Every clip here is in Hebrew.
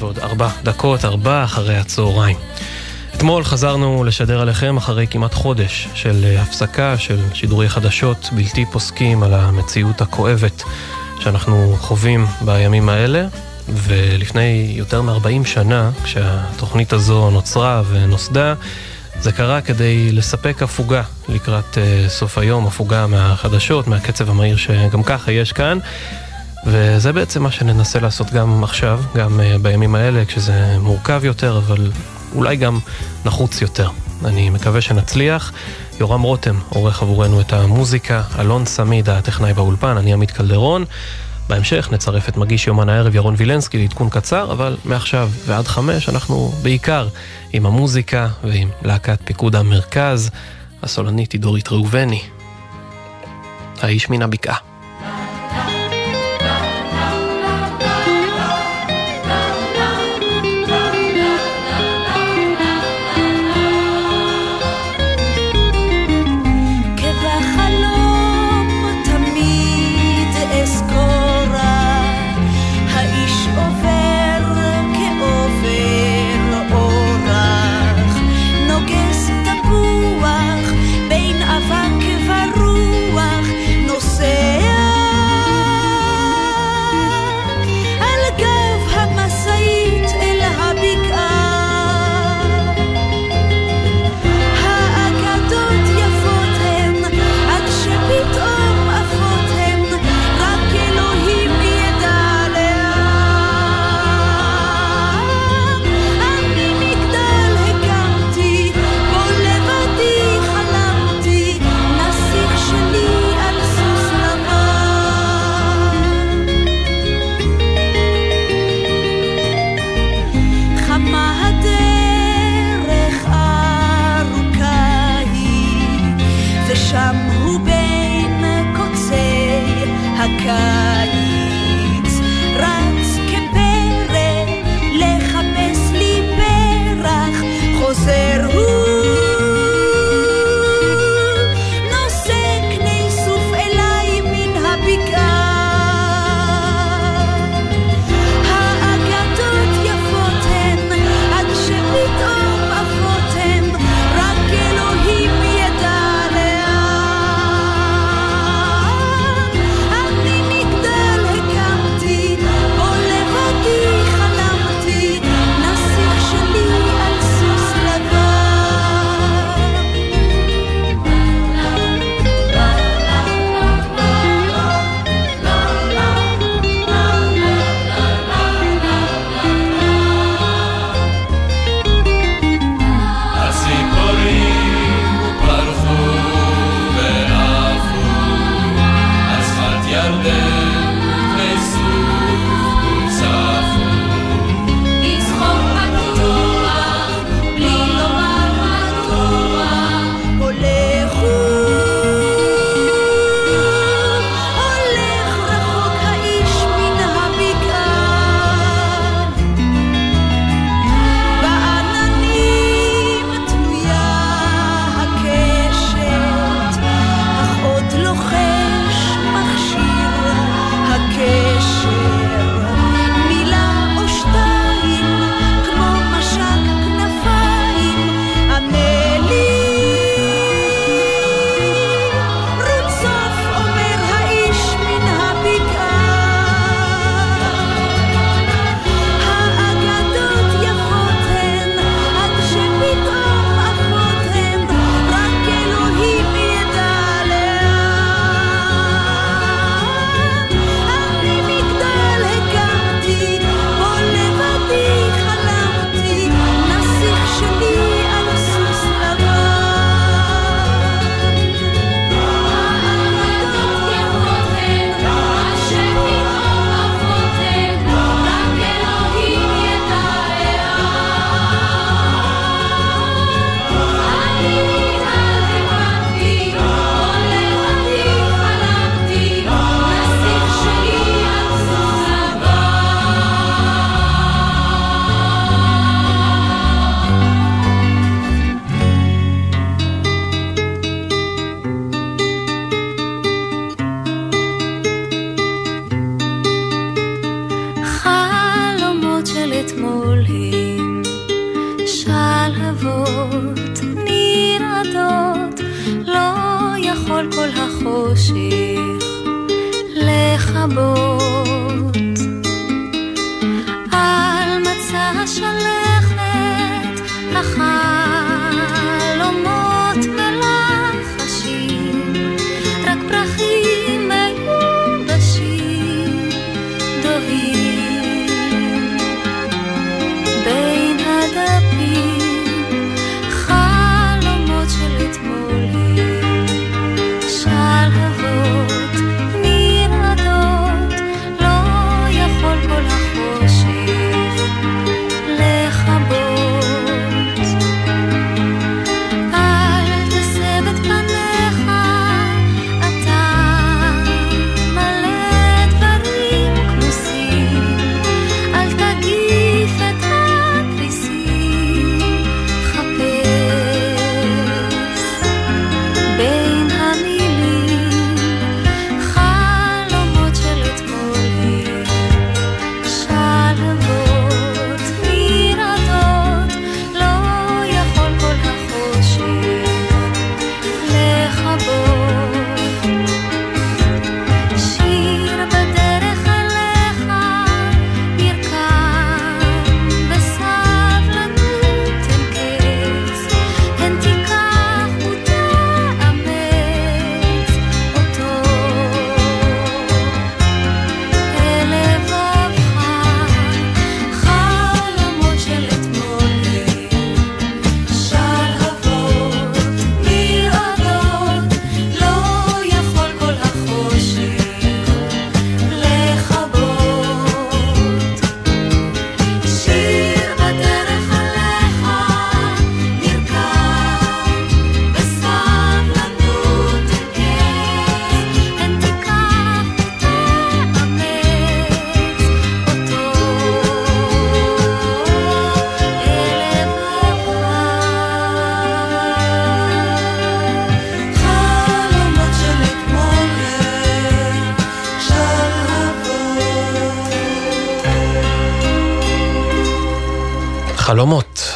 ועוד ארבע דקות, ארבע אחרי הצהריים. אתמול חזרנו לשדר עליכם אחרי כמעט חודש של אה, הפסקה של שידורי חדשות בלתי פוסקים על המציאות הכואבת שאנחנו חווים בימים האלה, ולפני יותר מ-40 שנה, כשהתוכנית הזו נוצרה ונוסדה, זה קרה כדי לספק הפוגה לקראת uh, סוף היום, הפוגה מהחדשות, מהקצב המהיר שגם ככה יש כאן. וזה בעצם מה שננסה לעשות גם עכשיו, גם uh, בימים האלה, כשזה מורכב יותר, אבל אולי גם נחוץ יותר. אני מקווה שנצליח. יורם רותם עורך עבורנו את המוזיקה, אלון סמיד הטכנאי באולפן, אני עמית קלדרון. בהמשך נצרף את מגיש יומן הערב ירון וילנסקי לעדכון קצר, אבל מעכשיו ועד חמש אנחנו בעיקר עם המוזיקה ועם להקת פיקוד המרכז, הסולנית היא דורית ראובני. האיש מן הבקעה.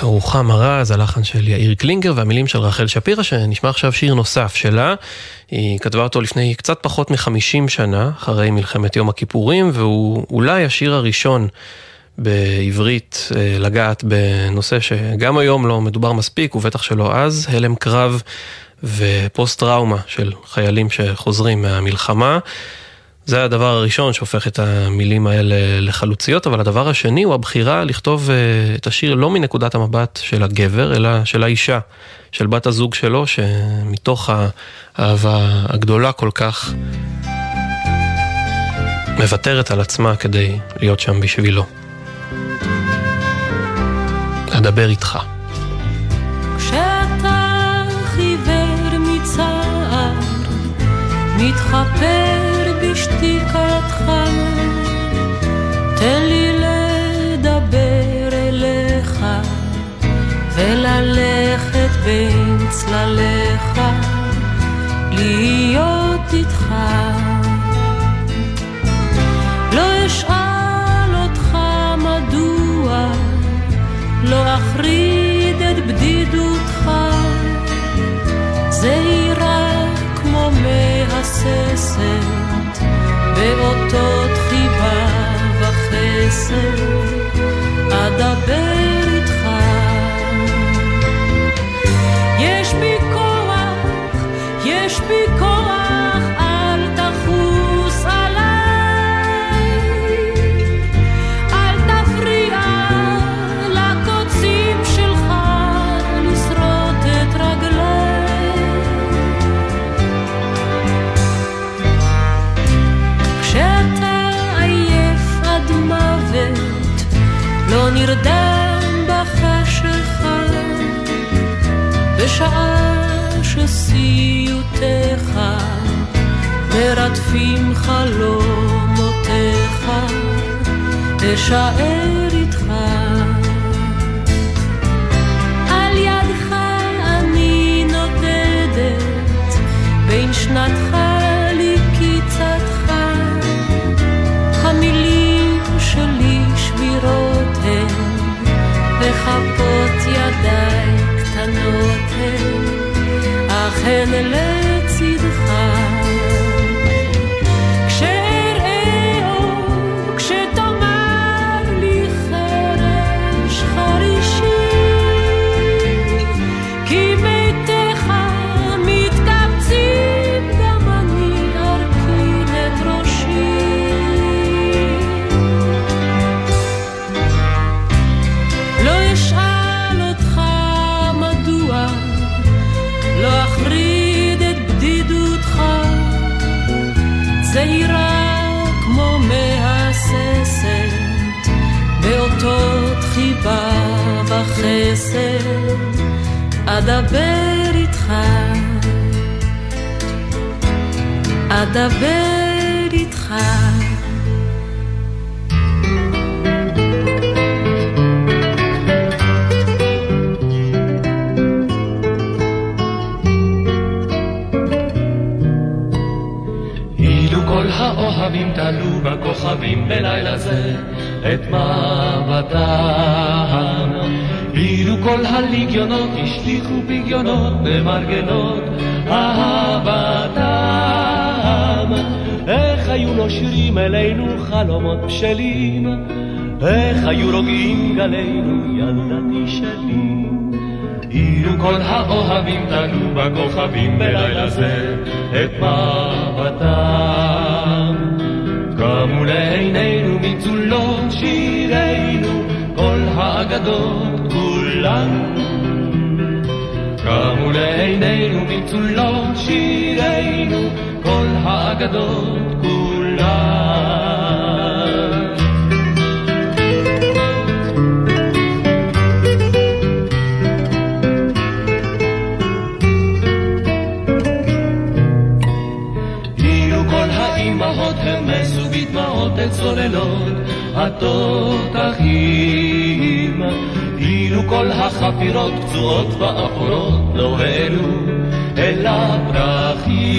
רוחם ארז, הלחן של יאיר קלינגר והמילים של רחל שפירא, שנשמע עכשיו שיר נוסף שלה. היא כתבה אותו לפני קצת פחות מ-50 שנה, אחרי מלחמת יום הכיפורים, והוא אולי השיר הראשון בעברית אה, לגעת בנושא שגם היום לא מדובר מספיק, ובטח שלא אז, הלם קרב ופוסט טראומה של חיילים שחוזרים מהמלחמה. זה הדבר הראשון שהופך את המילים האלה לחלוציות, אבל הדבר השני הוא הבחירה לכתוב אה, את השיר לא מנקודת המבט של הגבר, אלא של האישה, של בת הזוג שלו, שמתוך האהבה הגדולה כל כך מוותרת על עצמה כדי להיות שם בשבילו. אדבר איתך. כשאתה חיוור מצער, מתחפר צלליך, להיות איתך. לא אשאל אותך מדוע לא אחריד את בדידותך, זהירה כמו מהססת, באותות חיבה וחסד, לא נרדם בחשיכה, בשעה שסיוטיך מרדפים חלומותיך, אשאר אך הן לב אדבר איתך, אדבר איתך. האוהבים תלו בכוכבים בלילה זה את מבטם. כל הליגיונות השליכו פגיונות במרגלות אהבתם. איך היו נושרים אלינו חלומות בשלים, איך היו רוגעים גלינו ילדתי שלי. אילו כל האוהבים תלו בכוכבים בלילה זה את מבטם. קמו לעינינו מצולות שירינו, כל האגדות כולן. קמו לעינינו מצולות שירינו, כל האגדות כולן. אילו כל האימהות המסו בדמעות את צוללות התותחים, אילו כל החפירות פצועות ואפורות לא העלו אל הפרחים.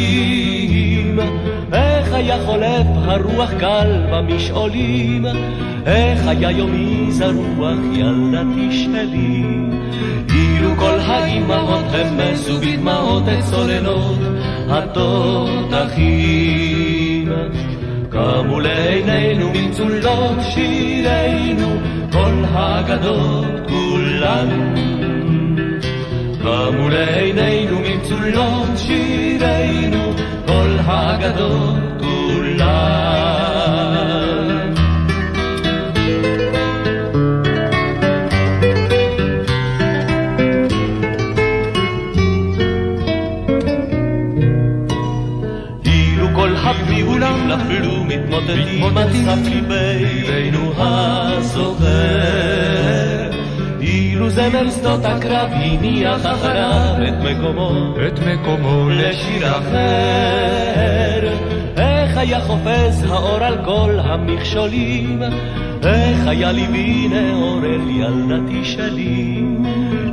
איך היה חולף הרוח קל במשעולים, איך היה יומי זרוח ילדתי שלי. אילו כל האימהות המסו בדמעות את צוללות התותחים. קמו לעינינו מצולות שירינו, כל האגדות כולן. קמו לעינינו מצולות שירינו, כל האגדות כולן. אילו כל הפיולים נפלו מתמוטטים על סף ליבנו הזוכר. אילו זמר שדות הקרב הניח אחריו את מקומו, את מקומו לשיר אחר. איך היה חופז האור על כל המכשולים, איך היה ליבי נאור אל ילדתי שלי.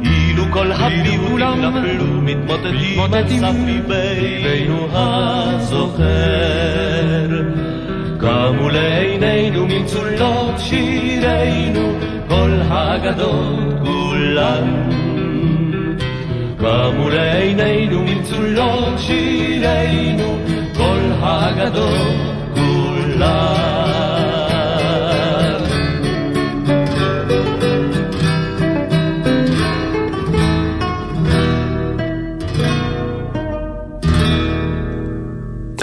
אילו כל הפיולים נפלו מתמוטטים על סף ליבנו הזוכר. קמו לעינינו ממצולות שירינו, כל האגדות כולן. קמו לעינינו ממצולות שירינו, כל האגדות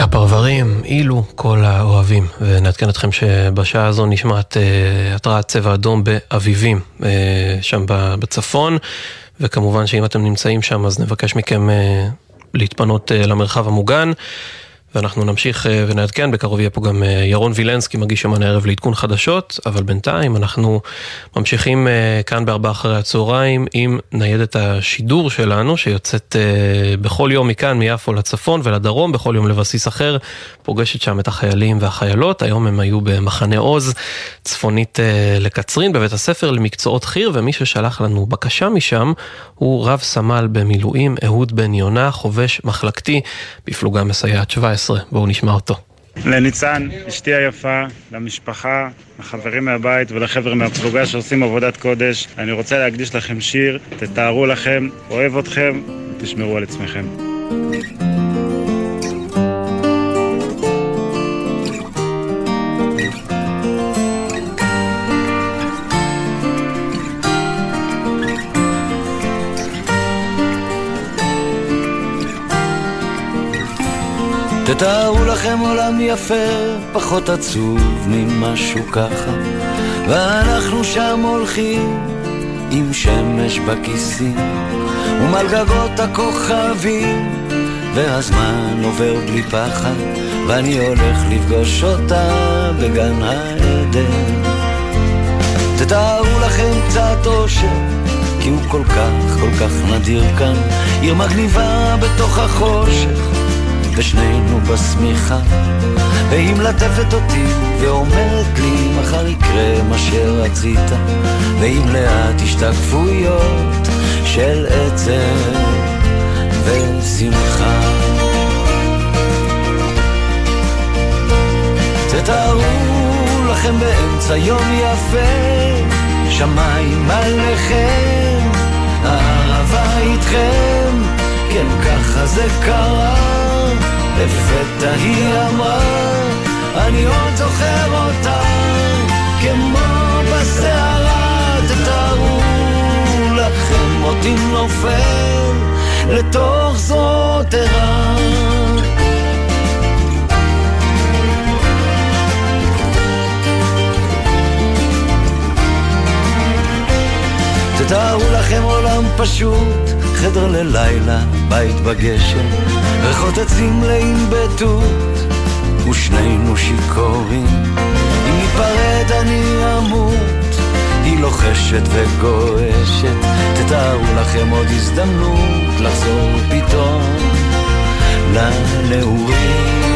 הפרברים, אילו כל האוהבים, ונעדכן אתכם שבשעה הזו נשמעת אה, התרעת צבע אדום באביבים, אה, שם בצפון, וכמובן שאם אתם נמצאים שם אז נבקש מכם אה, להתפנות אה, למרחב המוגן. ואנחנו נמשיך אה, ונעדכן, בקרוב יהיה פה גם אה, ירון וילנסקי, מגיש יומן הערב לעדכון חדשות, אבל בינתיים אנחנו ממשיכים אה, כאן בארבעה אחרי הצהריים עם ניידת השידור שלנו, שיוצאת בכל יום מכאן, מיפו לצפון ולדרום, בכל יום לבסיס אחר, פוגשת שם את החיילים והחיילות, היום הם היו במחנה עוז, צפונית לקצרין, בבית הספר למקצועות חי"ר, ומי ששלח לנו בקשה משם הוא רב סמל במילואים, אהוד בן יונה, חובש מחלקתי בפלוגה מסייעת 17. בואו נשמע אותו. לניצן, אשתי היפה, למשפחה, לחברים מהבית ולחבר'ה מהפלוגה שעושים עבודת קודש. אני רוצה להקדיש לכם שיר, תתארו לכם, אוהב אתכם, תשמרו על עצמכם. תתארו לכם עולם יפה, פחות עצוב ממשהו ככה, ואנחנו שם הולכים עם שמש בכיסים, ומעל גגות הכוכבים, והזמן עובר בלי פחד, ואני הולך לפגוש אותה בגן העדן. תתארו לכם קצת אושר, כי הוא כל כך, כל כך נדיר כאן, עיר מגניבה בתוך החושך. ושנינו בשמיכה, והיא מלטפת אותי ואומרת לי מחר יקרה מה שרצית, ועם לאט השתקפויות של עצב ושמחה. תתארו לכם באמצע יום יפה, שמיים עליכם, הערבה איתכם, כן ככה זה קרה. לפתע היא אמרה, אני עוד זוכר אותה, כמו בסערה, תתארו לכם אותי נופל לתוך זאת ערה. תתארו לכם עולם פשוט, חדר ללילה, בית בגשם, ריחות עצים מלאים בתות, ושנינו שיכורים. אם ניפרד אני אמות, היא לוחשת וגועשת, תתארו לכם עוד הזדמנות לחזור פתאום לנעורים.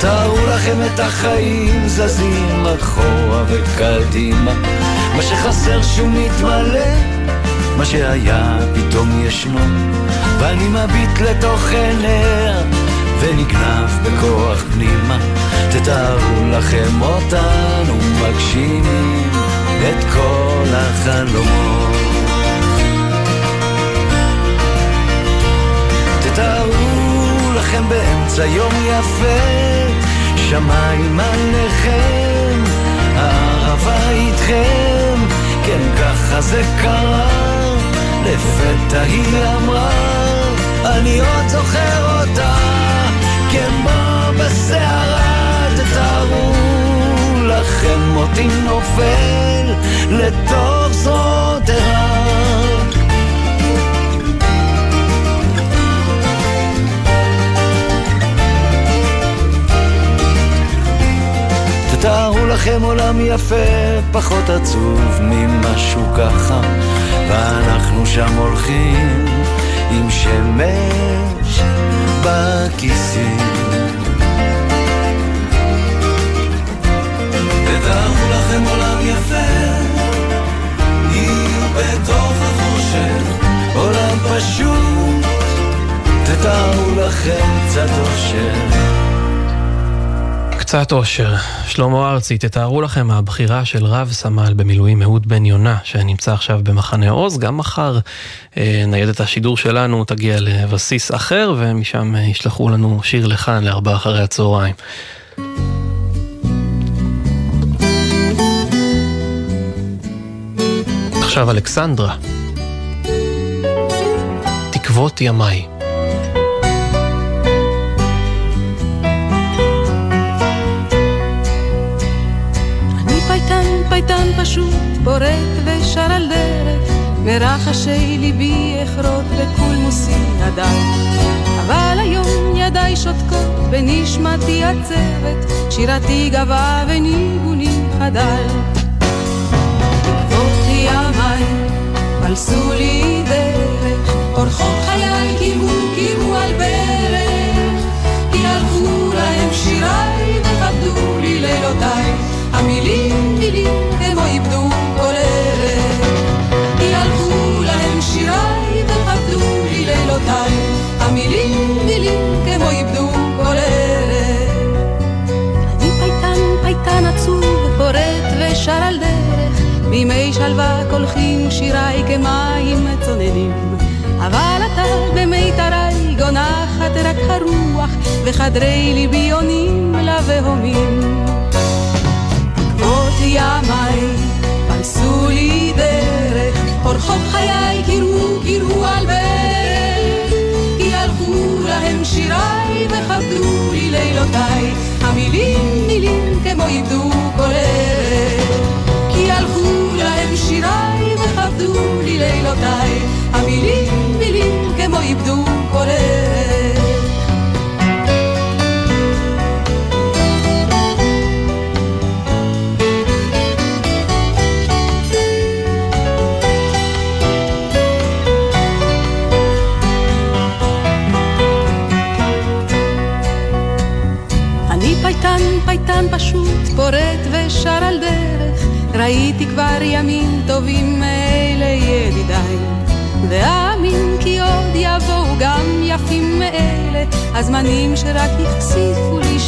תארו לכם את החיים זזים אחורה וקדימה מה שחסר שהוא מתמלא מה שהיה פתאום ישנו. ואני מביט לתוך עיניה ונגנב בכוח פנימה. תתארו לכם אותנו מגשימים את כל החלומות. תתארו לכם באמצע יום יפה שמיים עליכם, הערבה איתכם, כן ככה זה קרה, לפתע היא אמרה, אני עוד זוכר אותה, כמו בסערה, תתארו לכם אותי נופל לתוך זאת ערה. תארו לכם עולם יפה, פחות עצוב ממשהו ככה, ואנחנו שם הולכים עם שמש בכיסים. קצת אושר. שלמה ארצי, תתארו לכם הבחירה של רב סמל במילואים אהוד בן יונה, שנמצא עכשיו במחנה עוז. גם מחר אה, ניידת השידור שלנו תגיע לבסיס אחר, ומשם אה, ישלחו לנו שיר לכאן לארבעה אחרי הצהריים. עכשיו אלכסנדרה. תקוות ימיי. פורט ושר על דרך, מרחשי ליבי אחרות בקולמוסי ידיי. אבל היום ידיי שותקות ונשמתי עצבת, שירתי גבה וניגוני חדל. בעקבות ימיי פלסו לי דרך, אורחות חיי קימו קימו על ברך, כי הלכו להם שיריי וכבדו לי לילותיי. המילים שלווה קולחים שיריי כמים צוננים. אבל אתה במיתרי גונחת רק הרוח, וחדרי ליבי עונים לבהומים. עקבות ימיי פלסו לי דרך, אורחות חיי קירו קירו על ברך, כי הלכו להם שיריי וכבדו לי לילותיי, המילים מילים כמו איבדו כל ערך, וכבדו לי לילותיי, המילים מילים כמו איבדו כל פשוט, פורט ושר על דרך, ראיתי כבר ימים טובים. ואאמין כי עוד יבואו גם יפים מאלה, הזמנים שרק החשיפו לי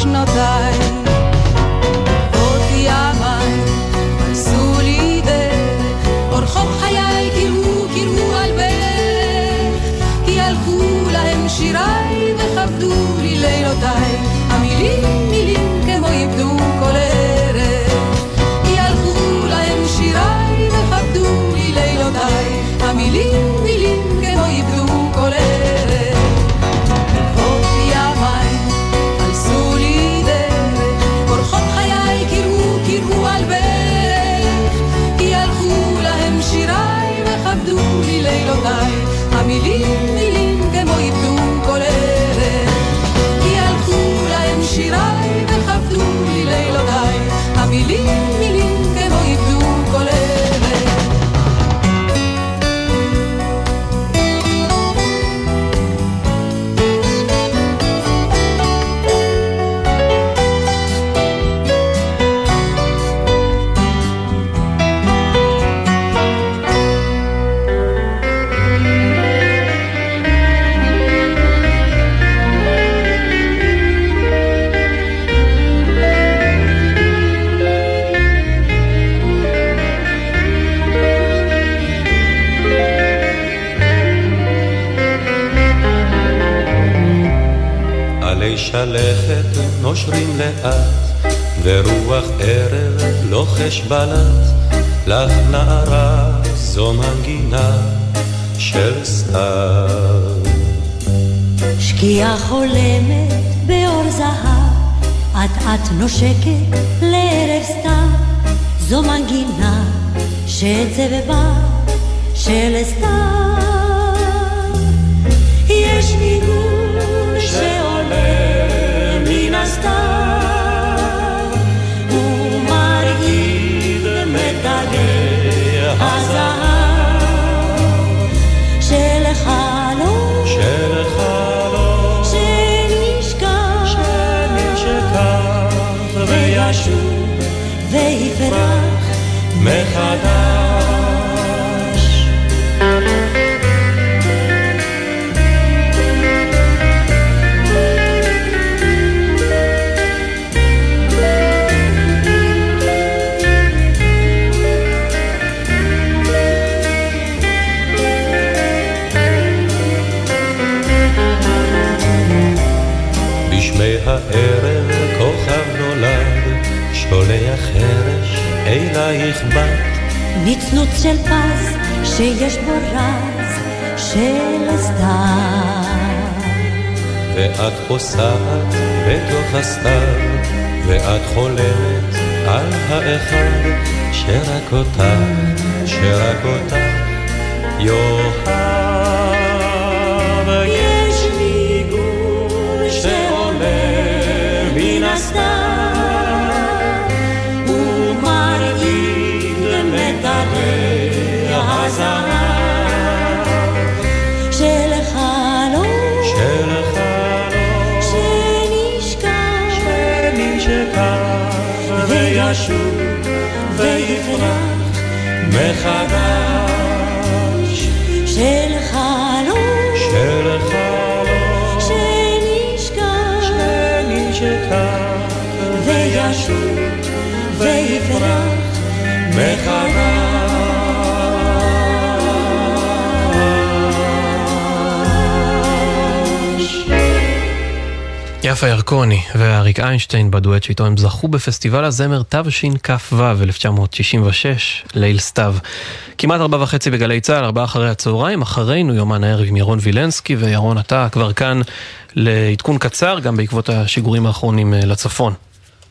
נושקת לערב סתיו, זו מנגינה של צבבה של סתיו. יש ניגון שעולה מן הסתיו, ומרעיד מטלי הזהב ויפרח מחדש. אלייך בת, נצנוץ של פז שיש בו רז של סתיו. ואת פוסעת בתוך הסתיו, ואת חולמת על האחד, שרק אותך, שרק אותך יאהב. וישוב ויפרח מחדש. של חלום. של חלום. שנשכח. שנשכח. וישוב ויפרח מחדש יפה ירקוני ואריק איינשטיין בדואט שאיתו הם זכו בפסטיבל הזמר תשכ"ו 1966, ליל סתיו. כמעט ארבע וחצי בגלי צה"ל, ארבעה אחרי הצהריים, אחרינו יומן הערב עם ירון וילנסקי, וירון אתה כבר כאן לעדכון קצר, גם בעקבות השיגורים האחרונים אה, לצפון.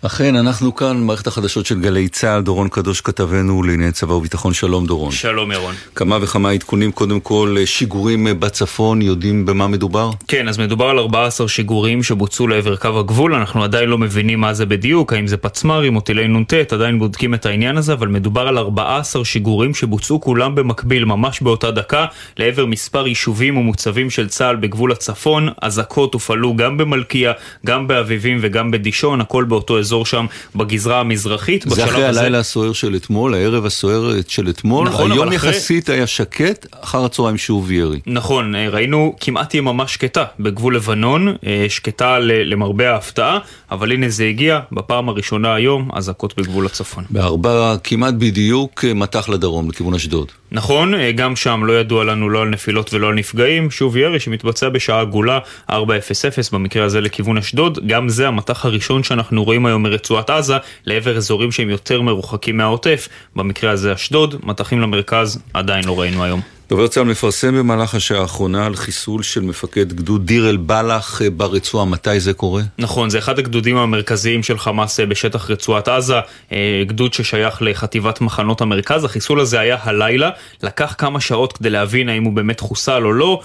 אכן, אנחנו כאן, מערכת החדשות של גלי צה"ל, דורון קדוש כתבנו לענייני צבא וביטחון, שלום דורון. שלום ירון. כמה וכמה עדכונים, קודם כל שיגורים בצפון, יודעים במה מדובר? כן, אז מדובר על 14 שיגורים שבוצעו לעבר קו הגבול, אנחנו עדיין לא מבינים מה זה בדיוק, האם זה פצמ"רים או טילי נ"ט, עדיין בודקים את העניין הזה, אבל מדובר על 14 שיגורים שבוצעו כולם במקביל, ממש באותה דקה, לעבר מספר יישובים ומוצבים של צה"ל בגבול הצפון, אזעקות הופעלו גם במלכיה, גם באביבים וגם בדישון, הכל באותו אזור שם בגזרה המזרחית. זה אחרי הזה... הלילה הסוער של אתמול, הערב הסוער של אתמול. נכון, היום אחרי... יחסית היה שקט, אחר הצהריים שוב ירי. נכון, ראינו כמעט יממה שקטה בגבול לבנון, אה, שקטה למרבה ההפתעה, אבל הנה זה הגיע, בפעם הראשונה היום, אזעקות בגבול הצפון. בארבע, כמעט בדיוק, אה, מטח לדרום, לכיוון אשדוד. נכון, אה, גם שם לא ידוע לנו לא על נפילות ולא על נפגעים, שוב ירי שמתבצע בשעה עגולה 4:00 במקרה הזה לכיוון אשדוד, גם זה המטח הראשון שאנחנו רואים היום מרצועת עזה לעבר אזורים שהם יותר מרוחקים מהעוטף, במקרה הזה אשדוד, מטחים למרכז עדיין לא ראינו היום. דובר צה"ל מפרסם במהלך השעה האחרונה על חיסול של מפקד גדוד דיר אל בלח אה, ברצועה, מתי זה קורה? נכון, זה אחד הגדודים המרכזיים של חמאס אה, בשטח רצועת עזה, אה, גדוד ששייך לחטיבת מחנות המרכז, החיסול הזה היה הלילה, לקח כמה שעות כדי להבין האם הוא באמת חוסל או לא,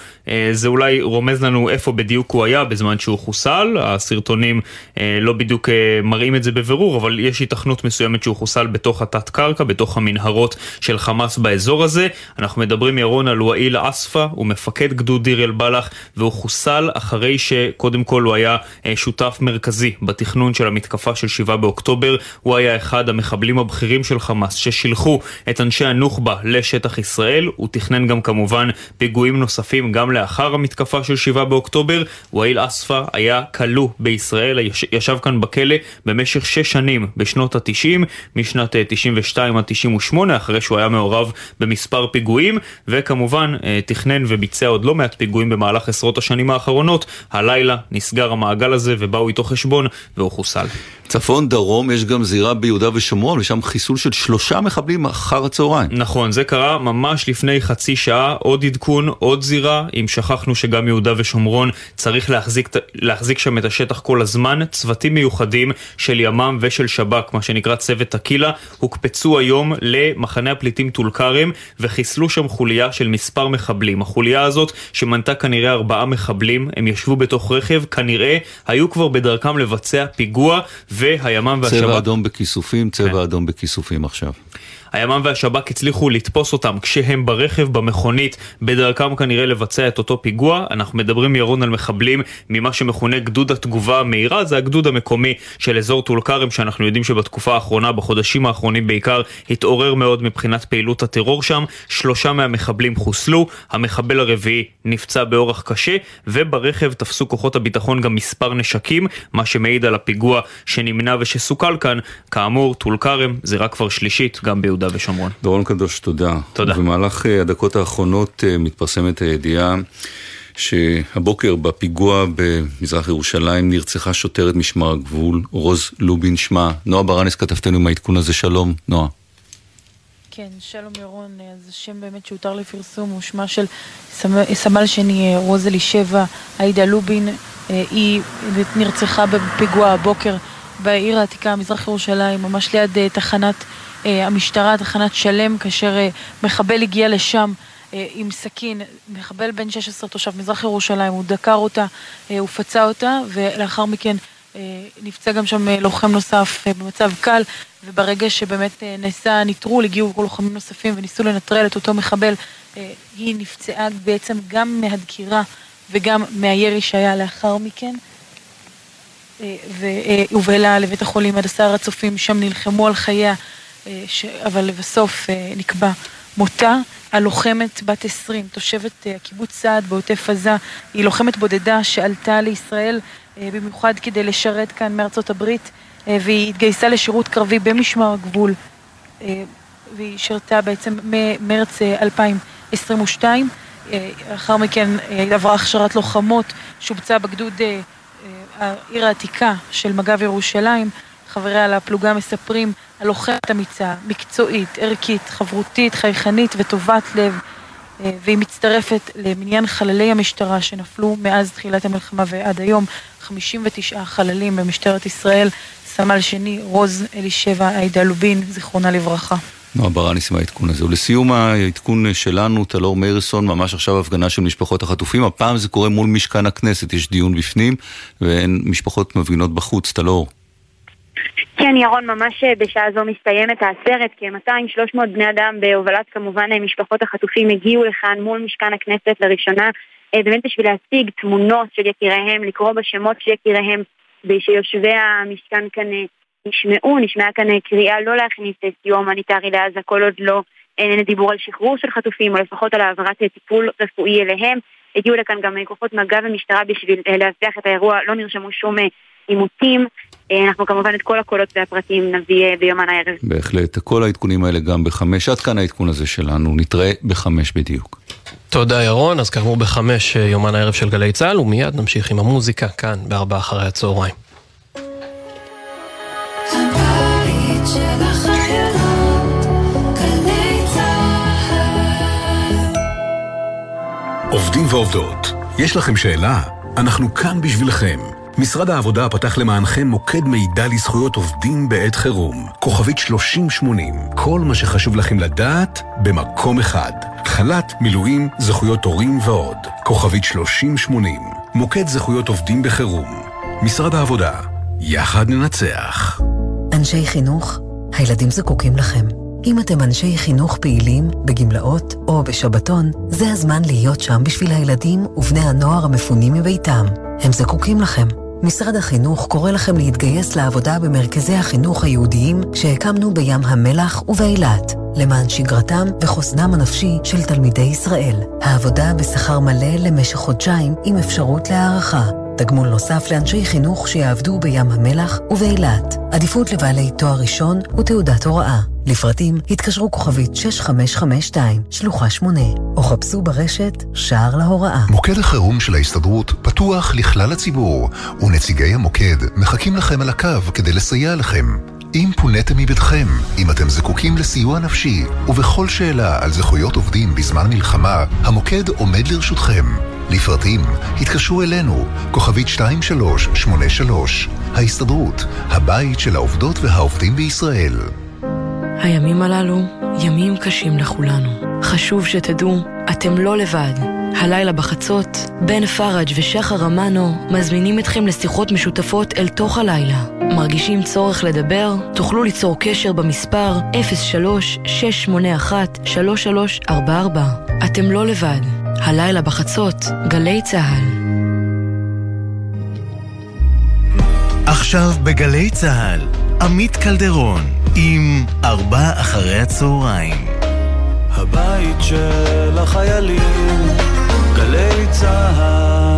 זה אולי רומז לנו איפה בדיוק הוא היה בזמן שהוא חוסל, הסרטונים לא בדיוק מראים את זה בבירור, אבל יש היתכנות מסוימת שהוא חוסל בתוך התת קרקע, בתוך המנהרות של חמאס באזור הזה, אנחנו מדברים ירון על וואיל אספה, הוא מפקד גדוד דיר אל-בלח, והוא חוסל אחרי שקודם כל הוא היה אה, שותף מרכזי בתכנון של המתקפה של 7 באוקטובר. הוא היה אחד המחבלים הבכירים של חמאס ששילחו את אנשי הנוח'בה לשטח ישראל. הוא תכנן גם כמובן פיגועים נוספים גם לאחר המתקפה של 7 באוקטובר. וואיל אספה היה כלוא בישראל, ישב כאן בכלא במשך 6 שנים בשנות ה-90, משנת 92 אה, עד 98, אחרי שהוא היה מעורב במספר פיגועים, ו... וכמובן אה, תכנן וביצע עוד לא מעט פיגועים במהלך עשרות השנים האחרונות. הלילה נסגר המעגל הזה ובאו איתו חשבון והוא חוסל. צפון דרום יש גם זירה ביהודה ושומרון ושם חיסול של שלושה מחבלים אחר הצהריים. נכון, זה קרה ממש לפני חצי שעה, עוד עדכון, עוד זירה. אם שכחנו שגם יהודה ושומרון צריך להחזיק, להחזיק שם את השטח כל הזמן, צוותים מיוחדים של ימ"מ ושל שב"כ, מה שנקרא צוות טקילה, הוקפצו היום למחנה הפליטים טול כרם וחיסלו שם חוליה של מספר מחבלים. החוליה הזאת, שמנתה כנראה ארבעה מחבלים, הם ישבו בתוך רכב, כנראה היו כבר בדרכם לבצע פיגוע. והימ"מ והשב"כ... צבע אדום בכיסופים, צבע כן. אדום בכיסופים עכשיו. הימ"מ והשב"כ הצליחו לתפוס אותם כשהם ברכב, במכונית, בדרכם כנראה לבצע את אותו פיגוע. אנחנו מדברים ירון על מחבלים ממה שמכונה גדוד התגובה המהירה, זה הגדוד המקומי של אזור טול כרם, שאנחנו יודעים שבתקופה האחרונה, בחודשים האחרונים בעיקר, התעורר מאוד מבחינת פעילות הטרור שם. שלושה מהמחבלים חוסלו, המחבל הרביעי נפצע באורח קשה, וברכב תפסו כוחות הביטחון גם מספר נשקים, מה שמעיד על הפיגוע שנמנע ושסוכל כאן. כאמור, טול כרם זירה כבר שלישית, גם ביהודה ושומרון. דורון קדוש, תודה. תודה. במהלך אה, הדקות האחרונות אה, מתפרסמת הידיעה שהבוקר בפיגוע במזרח ירושלים נרצחה שוטרת משמר הגבול, רוז לובין שמה. נועה ברנס כתבתנו עם העדכון הזה, שלום, נועה. כן, שלום ירון, אז השם באמת שהותר לפרסום הוא שמה של סמל שני אה, רוז אלישבע, עאידה לובין, היא נרצחה בפיגוע הבוקר בעיר העתיקה, מזרח ירושלים, ממש ליד תחנת המשטרה, תחנת שלם, כאשר אה, מחבל הגיע לשם אה, עם סכין, מחבל בן 16 תושב מזרח ירושלים, הוא דקר אותה, הוא פצע אותה, ולאחר מכן נפצע גם שם לוחם נוסף במצב קל, וברגע שבאמת נעשה נטרול, הגיעו לוחמים נוספים וניסו לנטרל את אותו מחבל, היא נפצעה בעצם גם מהדקירה וגם מהירי שהיה לאחר מכן. והובהלה לבית החולים הדסה הר הצופים, שם נלחמו על חייה אה. אבל לבסוף אה, נקבע מותה. הלוחמת בת 20, תושבת אה, הקיבוץ סעד בעוטף עזה, היא לוחמת בודדה שעלתה לישראל במיוחד כדי לשרת כאן מארצות הברית והיא התגייסה לשירות קרבי במשמר הגבול והיא שירתה בעצם ממרץ 2022 לאחר מכן עברה הכשרת לוחמות, שובצה בגדוד העיר העתיקה של מג"ב ירושלים. חברי על הפלוגה מספרים על לוחמת אמיצה, מקצועית, ערכית, חברותית, חייכנית וטובת לב, אה, והיא מצטרפת למניין חללי המשטרה שנפלו מאז תחילת המלחמה ועד היום, 59 חללים במשטרת ישראל, סמל שני רוז אלישבע עאידה לובין, זיכרונה לברכה. נועה ברניס עם העדכון הזה. ולסיום העדכון שלנו, טלור מאירסון, ממש עכשיו הפגנה של משפחות החטופים. הפעם זה קורה מול משכן הכנסת, יש דיון בפנים, ואין משפחות מפגינות בחוץ. טלור. כן, ירון, ממש אה, בשעה זו מסתיימת העצרת, כ-200-300 בני אדם בהובלת כמובן אה, משפחות החטופים הגיעו לכאן מול משכן הכנסת לראשונה, אה, באמת בשביל להציג תמונות של יקיריהם, לקרוא בשמות של יקיריהם, שיושבי המשכן כאן נשמעו, נשמעה כאן קריאה לא להכניס סיוע הומניטרי לעזה כל עוד לא אין דיבור על שחרור של חטופים, או לפחות על העברת טיפול רפואי אליהם. הגיעו לכאן גם כוחות מג"ב ומשטרה בשביל להבטיח את האירוע, לא נרשמו שום עימותים. אנחנו כמובן את כל הקולות והפרטים נביא ביומן הערב. בהחלט, כל העדכונים האלה גם בחמש. עד כאן העדכון הזה שלנו, נתראה בחמש בדיוק. תודה ירון, אז כאמור בחמש יומן הערב של גלי צה"ל, ומיד נמשיך עם המוזיקה כאן בארבעה אחרי הצהריים. עובדים ועובדות, יש לכם שאלה? אנחנו כאן בשבילכם. משרד העבודה פתח למענכם מוקד מידע לזכויות עובדים בעת חירום. כוכבית 3080. כל מה שחשוב לכם לדעת במקום אחד. חל"ת, מילואים, זכויות הורים ועוד. כוכבית 3080. מוקד זכויות עובדים בחירום. משרד העבודה. יחד ננצח. אנשי חינוך, הילדים זקוקים לכם. אם אתם אנשי חינוך פעילים, בגמלאות או בשבתון, זה הזמן להיות שם בשביל הילדים ובני הנוער המפונים מביתם. הם זקוקים לכם. משרד החינוך קורא לכם להתגייס לעבודה במרכזי החינוך היהודיים שהקמנו בים המלח ובאילת, למען שגרתם וחוסנם הנפשי של תלמידי ישראל. העבודה בשכר מלא למשך חודשיים עם אפשרות להערכה. תגמול נוסף לאנשי חינוך שיעבדו בים המלח ובאילת. עדיפות לבעלי תואר ראשון ותעודת הוראה. לפרטים התקשרו כוכבית 6552, שלוחה 8, או חפשו ברשת שער להוראה. מוקד החירום של ההסתדרות פתוח לכלל הציבור, ונציגי המוקד מחכים לכם על הקו כדי לסייע לכם. אם פוניתם מביתכם, אם אתם זקוקים לסיוע נפשי, ובכל שאלה על זכויות עובדים בזמן מלחמה, המוקד עומד לרשותכם. לפרטים, התקשרו אלינו, כוכבית 2383, ההסתדרות, הבית של העובדות והעובדים בישראל. הימים הללו ימים קשים לכולנו. חשוב שתדעו, אתם לא לבד. הלילה בחצות, בן פראג' ושחר אמנו מזמינים אתכם לשיחות משותפות אל תוך הלילה. מרגישים צורך לדבר? תוכלו ליצור קשר במספר 03-681-3344. אתם לא לבד. הלילה בחצות, גלי צה"ל. עכשיו בגלי צה"ל, עמית קלדרון עם ארבע אחרי הצהריים. הבית של החיילים, גלי צה"ל.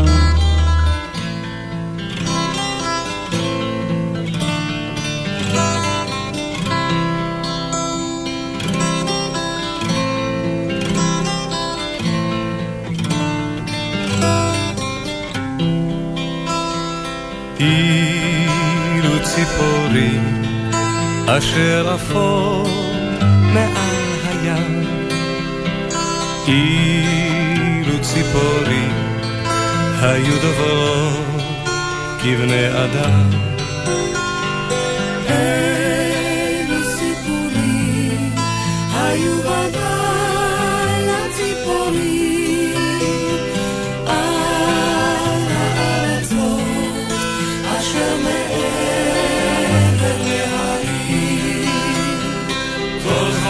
אילו ציפורים אשר עפו מעל הים. אילו ציפורים היו דוברות כבני אדם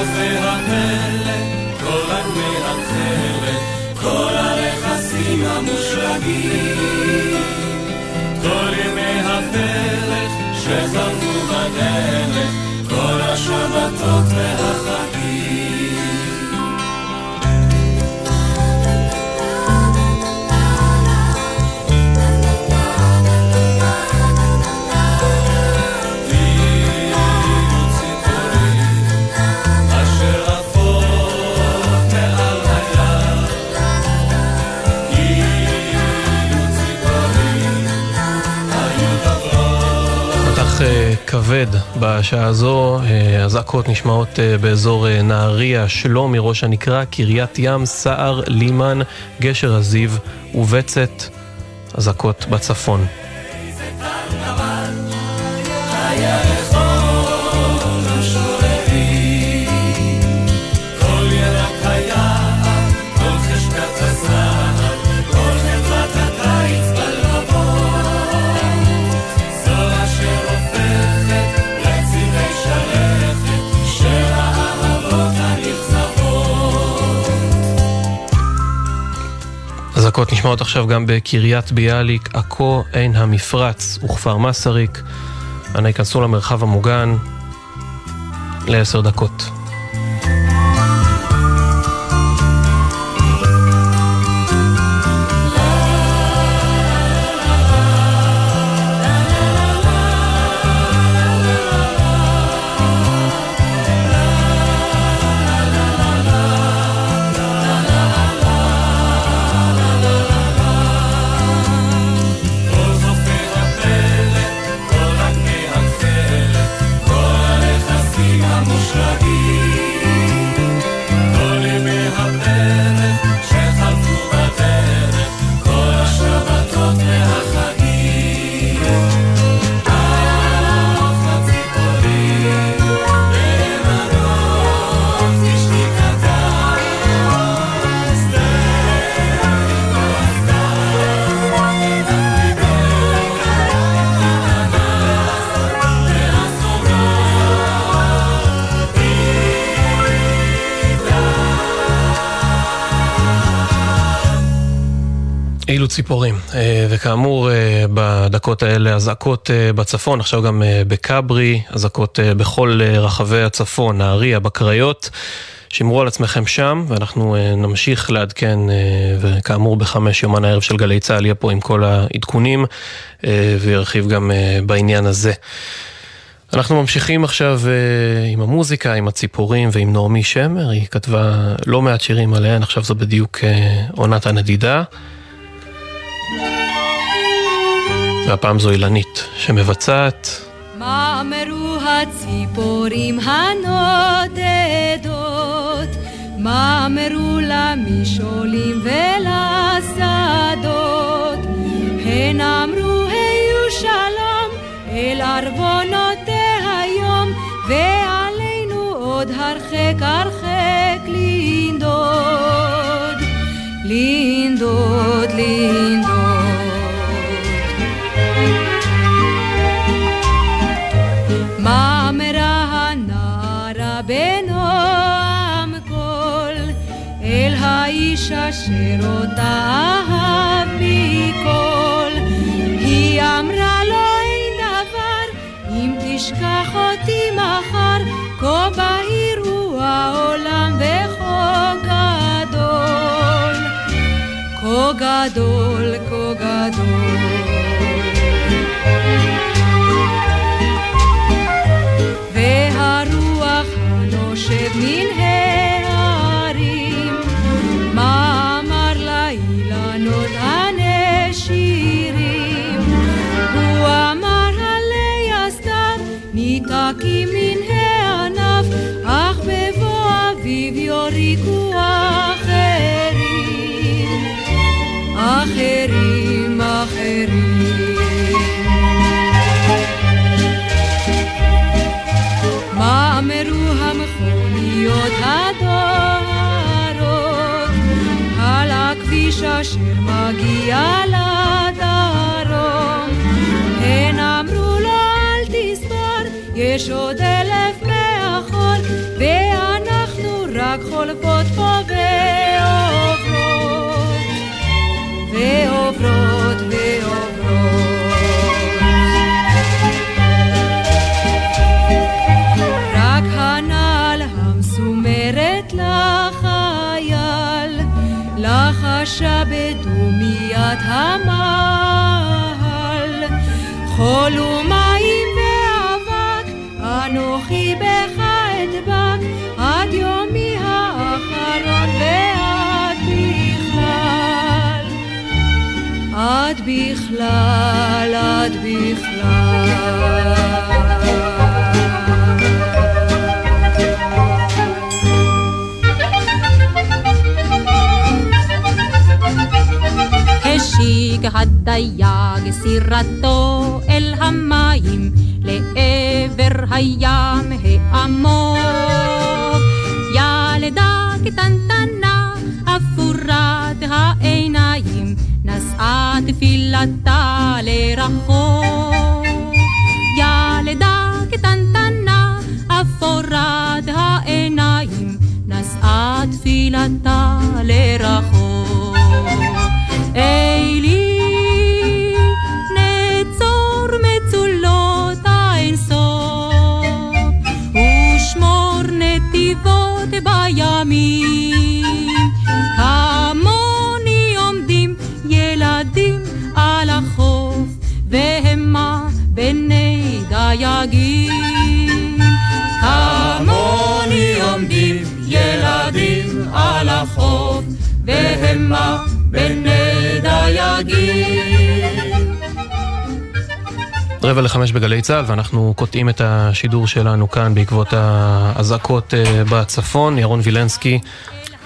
חופי המלך, כל אדמי התכלת, כל הרכסים המושלגים, כל ימי הפרק שחלפו בדרך, כל השבתות והחגים. כבד בשעה הזו, אה, אזעקות נשמעות אה, באזור אה, נהריה, שלומי, ראש הנקרה, קריית ים, סער, לימן, גשר הזיו ובצת, אזעקות בצפון. אזעקות נשמעות עכשיו גם בקריית ביאליק, עכו, עין המפרץ וכפר מסריק. אנא ייכנסו למרחב המוגן לעשר דקות. ציפורים. אה, וכאמור, אה, בדקות האלה אזעקות אה, בצפון, עכשיו גם בכברי, אזעקות בכל רחבי הצפון, נהריה, בקריות. שמרו על עצמכם שם, ואנחנו נמשיך לעדכן, וכאמור בחמש יומן הערב של גלי צה"ל יהיה פה עם כל העדכונים, וירחיב גם בעניין הזה. אנחנו ממשיכים עכשיו עם המוזיקה, עם הציפורים ועם נעמי שמר, היא כתבה לא מעט שירים עליהן, עכשיו זו בדיוק עונת הנדידה. והפעם זו אילנית שמבצעת. מה אמרו הציפורים הנודדות? מה אמרו למשעולים ולשדות? הן אמרו היו שלום אל ערבונותיה היום ועלינו עוד הרחק הרחק לנדוד לנדוד לנדוד האיש אשר אותה אהב מכל. היא אמרה לו אין דבר אם תשכח אותי מחר כה בהיר הוא העולם וכה גדול כה גדול כה גדול יושב מן אשר מגיע לדרום. הן אמרו לו אל תספור, יש עוד לחשה בדומיית המעל, חול ומים ואבק, אנוכי בך אדבק, עד יומי האחרון ועד בכלל. עד בכלל, עד בכלל. הדייג סירתו אל המים לעבר הים העמוק. ילדה קטנטנה אפורת העיניים נשאה תפילתה לרחוק. ילדה קטנטנה אפורת העיניים נשאה תפילתה לרחוק. רבע לחמש בגלי צה"ל, ואנחנו קוטעים את השידור שלנו כאן בעקבות האזעקות אה, בצפון. ירון וילנסקי,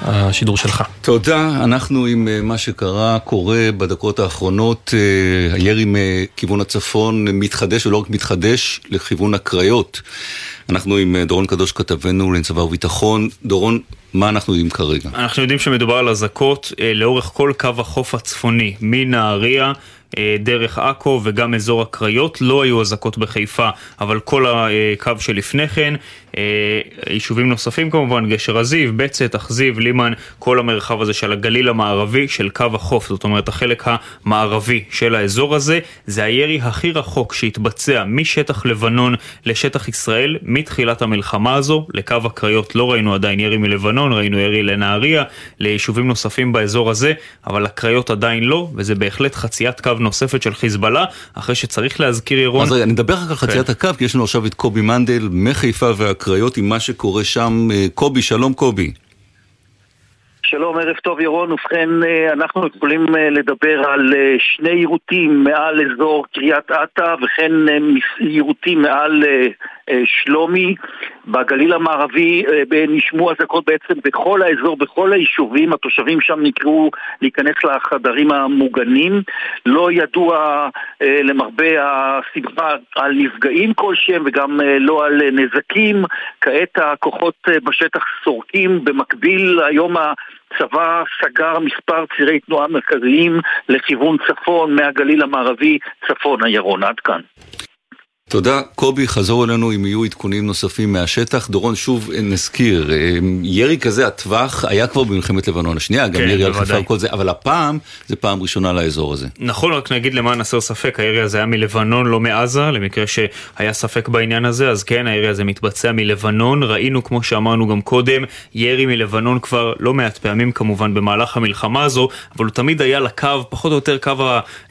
השידור שלך. תודה, אנחנו עם אה, מה שקרה, קורה בדקות האחרונות, אה, הירי מכיוון הצפון מתחדש, ולא רק מתחדש, לכיוון הקריות. אנחנו עם דורון קדוש כתבנו לצבא וביטחון. דורון, מה אנחנו יודעים כרגע? אנחנו יודעים שמדובר על אזעקות לאורך כל קו החוף הצפוני, מנהריה דרך עכו וגם אזור הקריות, לא היו אזעקות בחיפה, אבל כל הקו שלפני כן, יישובים נוספים כמובן, גשר הזיו, בצת, אכזיב, לימן, כל המרחב הזה של הגליל המערבי של קו החוף, זאת אומרת החלק המערבי של האזור הזה, זה הירי הכי רחוק שהתבצע משטח לבנון לשטח ישראל מתחילת המלחמה הזו, לקו הקריות לא ראינו עדיין ירי מלבנון, ראינו ירי לנהריה, ליישובים נוספים באזור הזה, אבל הקריות עדיין לא, וזה בהחלט חציית קו נוספת של חיזבאללה, אחרי שצריך להזכיר ירון... אז רגע, נדבר רק על חציית כן. הקו, כי יש לנו עכשיו את קובי מנדל מחיפה והקריות עם מה שקורה שם. קובי, שלום קובי. שלום, ערב טוב ירון. ובכן, אנחנו יכולים לדבר על שני יירוטים מעל אזור קריית אתא וכן יירוטים מעל שלומי. בגליל המערבי נשמעו אזעקות בעצם בכל האזור, בכל היישובים. התושבים שם נקראו להיכנס לחדרים המוגנים. לא ידוע למרבה הסיבה על נפגעים כלשהם וגם לא על נזקים. כעת הכוחות בשטח סורקים. במקביל, היום ה... צבא סגר מספר צירי תנועה מרכזיים לכיוון צפון מהגליל המערבי צפון הירון. עד כאן. תודה. קובי, חזור אלינו אם יהיו עדכונים נוספים מהשטח. דורון, שוב נזכיר, ירי כזה, הטווח היה כבר במלחמת לבנון השנייה, גם כן, ירי על חיפה וכל זה, אבל הפעם זה פעם ראשונה לאזור הזה. נכון, רק נגיד למען הסר ספק, הירי הזה היה מלבנון, לא מעזה, למקרה שהיה ספק בעניין הזה, אז כן, הירי הזה מתבצע מלבנון. ראינו, כמו שאמרנו גם קודם, ירי מלבנון כבר לא מעט פעמים כמובן במהלך המלחמה הזו, אבל הוא תמיד היה לקו, פחות או יותר קו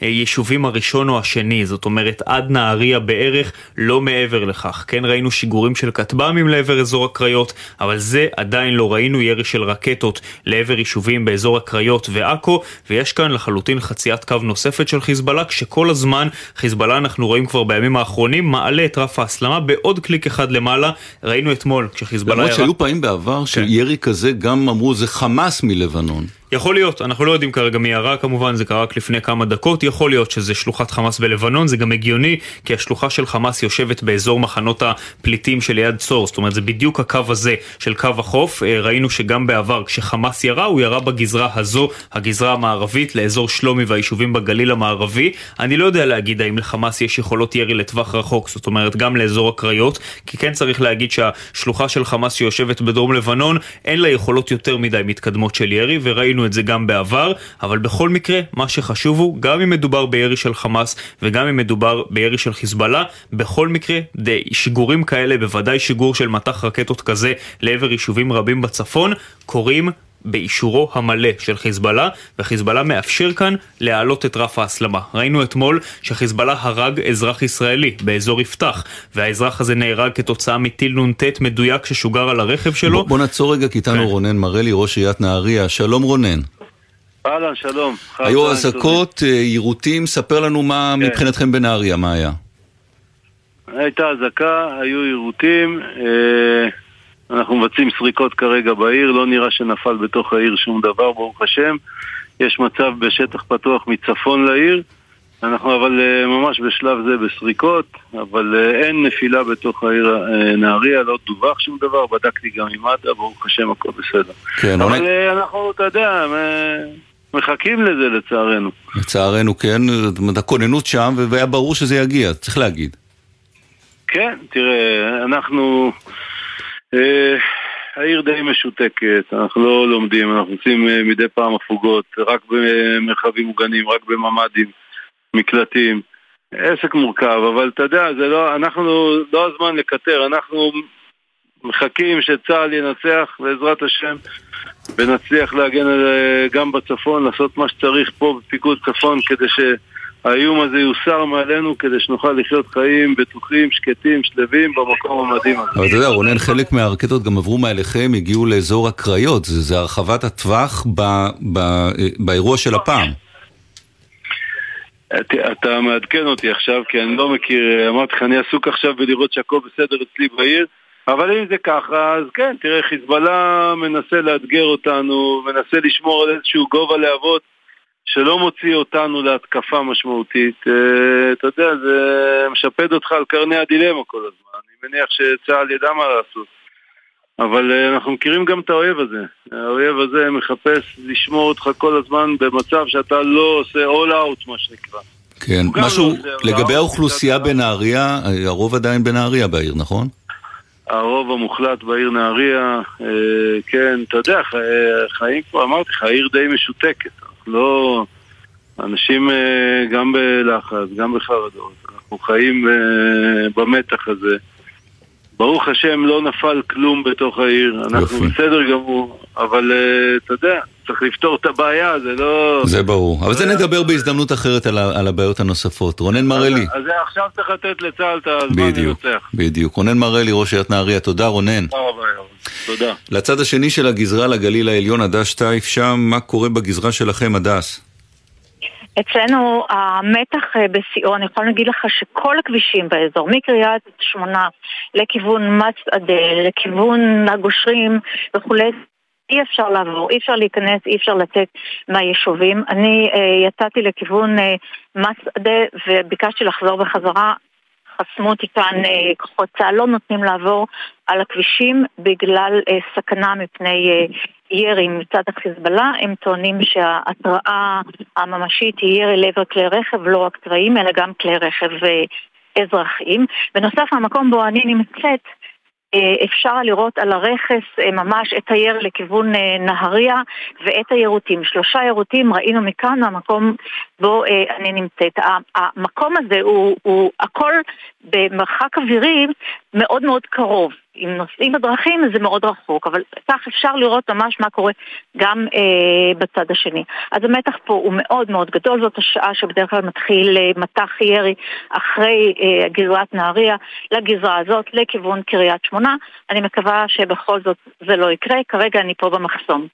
היישובים הראשון או השני, זאת אומרת עד נהריה בערך. לא מעבר לכך. כן ראינו שיגורים של כטב"מים לעבר אזור הקריות, אבל זה עדיין לא ראינו ירי של רקטות לעבר יישובים באזור הקריות ועכו, ויש כאן לחלוטין חציית קו נוספת של חיזבאללה, כשכל הזמן חיזבאללה אנחנו רואים כבר בימים האחרונים מעלה את רף ההסלמה בעוד קליק אחד למעלה. ראינו אתמול כשחיזבאללה... למרות שהיו פעמים בעבר שירי כזה גם אמרו זה חמאס מלבנון. יכול להיות, אנחנו לא יודעים כרגע מי ירה כמובן, זה קרה רק לפני כמה דקות, יכול להיות שזה שלוחת חמאס בלבנון, זה גם הגיוני, כי השלוחה של חמאס יושבת באזור מחנות הפליטים שליד צור, זאת אומרת זה בדיוק הקו הזה של קו החוף, ראינו שגם בעבר כשחמאס ירה, הוא ירה בגזרה הזו, הגזרה המערבית, לאזור שלומי והיישובים בגליל המערבי, אני לא יודע להגיד האם לחמאס יש יכולות ירי לטווח רחוק, זאת אומרת גם לאזור הקריות, כי כן צריך להגיד שהשלוחה של חמאס שיושבת בדרום לבנון, אין לה יכולות יותר מדי מתקדמות של ירי, וראינו את זה גם בעבר, אבל בכל מקרה, מה שחשוב הוא, גם אם מדובר בירי של חמאס וגם אם מדובר בירי של חיזבאללה, בכל מקרה, שיגורים כאלה, בוודאי שיגור של מטח רקטות כזה לעבר יישובים רבים בצפון, קורים באישורו המלא של חיזבאללה, וחיזבאללה מאפשר כאן להעלות את רף ההסלמה. ראינו אתמול שחיזבאללה הרג אזרח ישראלי באזור יפתח, והאזרח הזה נהרג כתוצאה מטיל נ"ט מדויק ששוגר על הרכב שלו. בוא, בוא נעצור רגע, כי איתנו רונן מרלי, ראש עיריית נהריה. שלום רונן. אהלן, שלום. היו אזעקות, יירוטים, ספר לנו מה כן. מבחינתכם בנהריה, מה היה? הייתה אזעקה, היו יירוטים, אה, אנחנו מבצעים סריקות כרגע בעיר, לא נראה שנפל בתוך העיר שום דבר, ברוך השם. יש מצב בשטח פתוח מצפון לעיר, אנחנו אבל אה, ממש בשלב זה בסריקות, אבל אה, אין נפילה בתוך העיר אה, נהריה, לא דווח שום דבר, בדקתי גם עם מד"א, ברוך השם הכל בסדר. כן, אבל. אה, אנחנו, אתה יודע, מחכים לזה לצערנו. לצערנו כן, הכוננות שם, והיה ברור שזה יגיע, צריך להגיד. כן, תראה, אנחנו... אה, העיר די משותקת, אנחנו לא לומדים, אנחנו עושים אה, מדי פעם הפוגות, רק במרחבים מוגנים, רק בממ"דים, מקלטים. עסק מורכב, אבל אתה יודע, זה לא, אנחנו, לא הזמן לקטר, אנחנו מחכים שצה"ל ינצח בעזרת השם ונצליח להגן על, אה, גם בצפון, לעשות מה שצריך פה בפיקוד צפון כדי שהאיום הזה יוסר מעלינו כדי שנוכל לחיות חיים בטוחים, שקטים, שלווים במקום המדהים הזה. אבל אתה יודע, רונן, חלק מהרקטות גם עברו מעליכם, הגיעו לאזור הקריות, זה, זה הרחבת הטווח ב, ב, באירוע של הפעם. אתה מעדכן אותי עכשיו, כי אני לא מכיר, אמרתי לך, אני עסוק עכשיו בלראות שהכל בסדר אצלי בעיר, אבל אם זה ככה, אז כן, תראה, חיזבאללה מנסה לאתגר אותנו, מנסה לשמור על איזשהו גובה להבות שלא מוציא אותנו להתקפה משמעותית. אה, אתה יודע, זה משפד אותך על קרני הדילמה כל הזמן. אני מניח שצה"ל ידע מה לעשות. אבל אה, אנחנו מכירים גם את האויב הזה. האויב הזה מחפש לשמור אותך כל הזמן במצב שאתה לא עושה all out, מה שנקרא. כן, משהו לא לגבי האוכלוסייה בנהריה, הרוב עדיין בנהריה בעיר, נכון? הרוב המוחלט בעיר נהריה, אה, כן, אתה יודע, אה, חיים פה, אמרתי לך, העיר די משותקת. לא... אנשים אה, גם בלחץ, גם בחרדות. אנחנו חיים אה, במתח הזה. ברוך השם לא נפל כלום בתוך העיר, אנחנו בסדר גמור, אבל אה, אתה יודע, צריך לפתור את הבעיה, זה לא... זה ברור. אבל זה נדבר בהזדמנות אחרת על הבעיות הנוספות. רונן מרלי. אז עכשיו צריך לתת לצה"ל את הזמן לנצח. בדיוק. רונן מרלי, ראש עיריית נהריה, תודה רונן. תודה רבה, ירון. תודה. לצד השני של הגזרה, לגליל העליון, הדס טייף, שם, מה קורה בגזרה שלכם, הדס? אצלנו המתח אה, בשיאו, אני יכולה להגיד לך שכל הכבישים באזור, מקריית שמונה לכיוון מסעדה, לכיוון הגושרים וכולי, אי אפשר לעבור, אי אפשר להיכנס, אי אפשר לצאת מהיישובים. אני אה, יצאתי לכיוון אה, מסעדה וביקשתי לחזור בחזרה. חסמו אותי כאן אה, כוחות צה"ל, לא נותנים לעבור על הכבישים בגלל אה, סכנה מפני אה, ירי מצד החיזבאללה. הם טוענים שההתראה הממשית היא ירי לעבר כלי רכב, לא רק צבאיים, אלא גם כלי רכב אה, אזרחיים. בנוסף, המקום בו אני נמצאת, אפשר לראות על הרכס אה, ממש את הירי לכיוון אה, נהריה ואת היירוטים. שלושה יירוטים ראינו מכאן, מהמקום בו אה, אני נמצאת. המקום הזה הוא, הוא הכל במרחק אווירי מאוד מאוד קרוב. אם נוסעים בדרכים זה מאוד רחוק, אבל כך אפשר לראות ממש מה קורה גם אה, בצד השני. אז המתח פה הוא מאוד מאוד גדול, זאת השעה שבדרך כלל מתחיל אה, מטח ירי אחרי אה, גזרת נהריה לגזרה הזאת, לכיוון קריית שמונה. אני מקווה שבכל זאת זה לא יקרה, כרגע אני פה במחסום.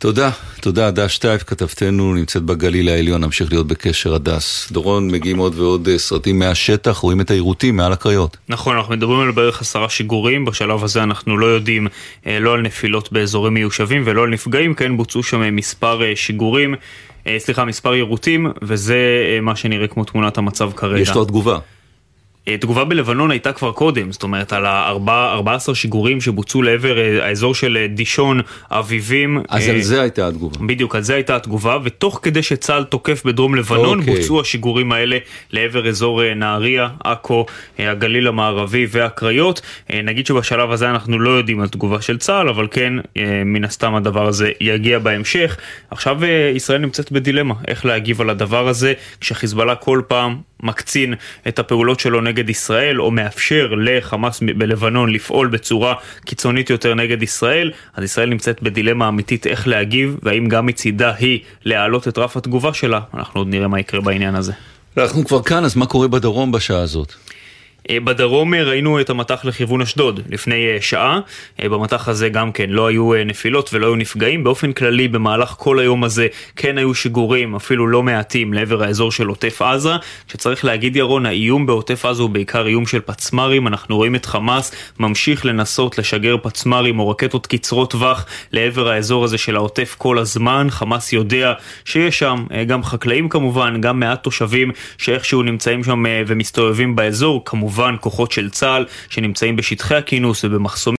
תודה, תודה הדס טייף, כתבתנו נמצאת בגליל העליון, נמשיך להיות בקשר הדס. דורון, מגיעים עוד ועוד אה, סרטים מהשטח, רואים את היירוטים מעל הקריות. נכון, אנחנו מדברים על בערך עשרה שיגורים, בשלב הזה אנחנו לא יודעים אה, לא על נפילות באזורים מיושבים ולא על נפגעים, כן בוצעו שם אה, מספר שיגורים, סליחה, מספר יירוטים, וזה מה שנראה כמו תמונת המצב כרגע. יש לו תגובה. אה, תגובה בלבנון הייתה כבר קודם, זאת אומרת על ה-14 שיגורים שבוצעו לעבר אה, האזור של אה, דישון, אביבים. אז על זה הייתה התגובה. בדיוק, על זה הייתה התגובה, ותוך כדי שצה"ל תוקף בדרום לבנון, אוקיי. בוצעו השיגורים האלה לעבר אזור נהריה, עכו, הגליל המערבי והקריות. נגיד שבשלב הזה אנחנו לא יודעים על תגובה של צה"ל, אבל כן, מן הסתם הדבר הזה יגיע בהמשך. עכשיו ישראל נמצאת בדילמה, איך להגיב על הדבר הזה, כשחיזבאללה כל פעם מקצין את הפעולות שלו נגד ישראל, או מאפשר לחמאס בלבנון לפעול בצורה קיצונית יותר נגד ישראל, אז ישראל נמצאת בדילמה אמיתית איך להגיב, והאם גם מצידה היא להעלות את רף התגובה שלה, אנחנו עוד נראה מה יקרה בעניין הזה. אנחנו כבר כאן, אז מה קורה בדרום בשעה הזאת? אה, בדרום אה, ראינו את המטח לכיוון אשדוד לפני אה, שעה, במטח הזה גם כן לא היו נפילות ולא היו נפגעים, באופן כללי במהלך כל היום הזה כן היו שיגורים אפילו לא מעטים לעבר האזור של עוטף עזה, שצריך להגיד ירון, האיום בעוטף עזה הוא בעיקר איום של פצמ"רים, אנחנו רואים את חמאס ממשיך לנסות לשגר פצמ"רים או רקטות קצרות טווח לעבר האזור הזה של העוטף כל הזמן, חמאס יודע שיש שם גם חקלאים כמובן, גם מעט תושבים שאיכשהו נמצאים שם ומסתובבים באזור, כמובן כמובן כוחות של צה"ל שנמצאים בשטחי הכינוס ובמחסומים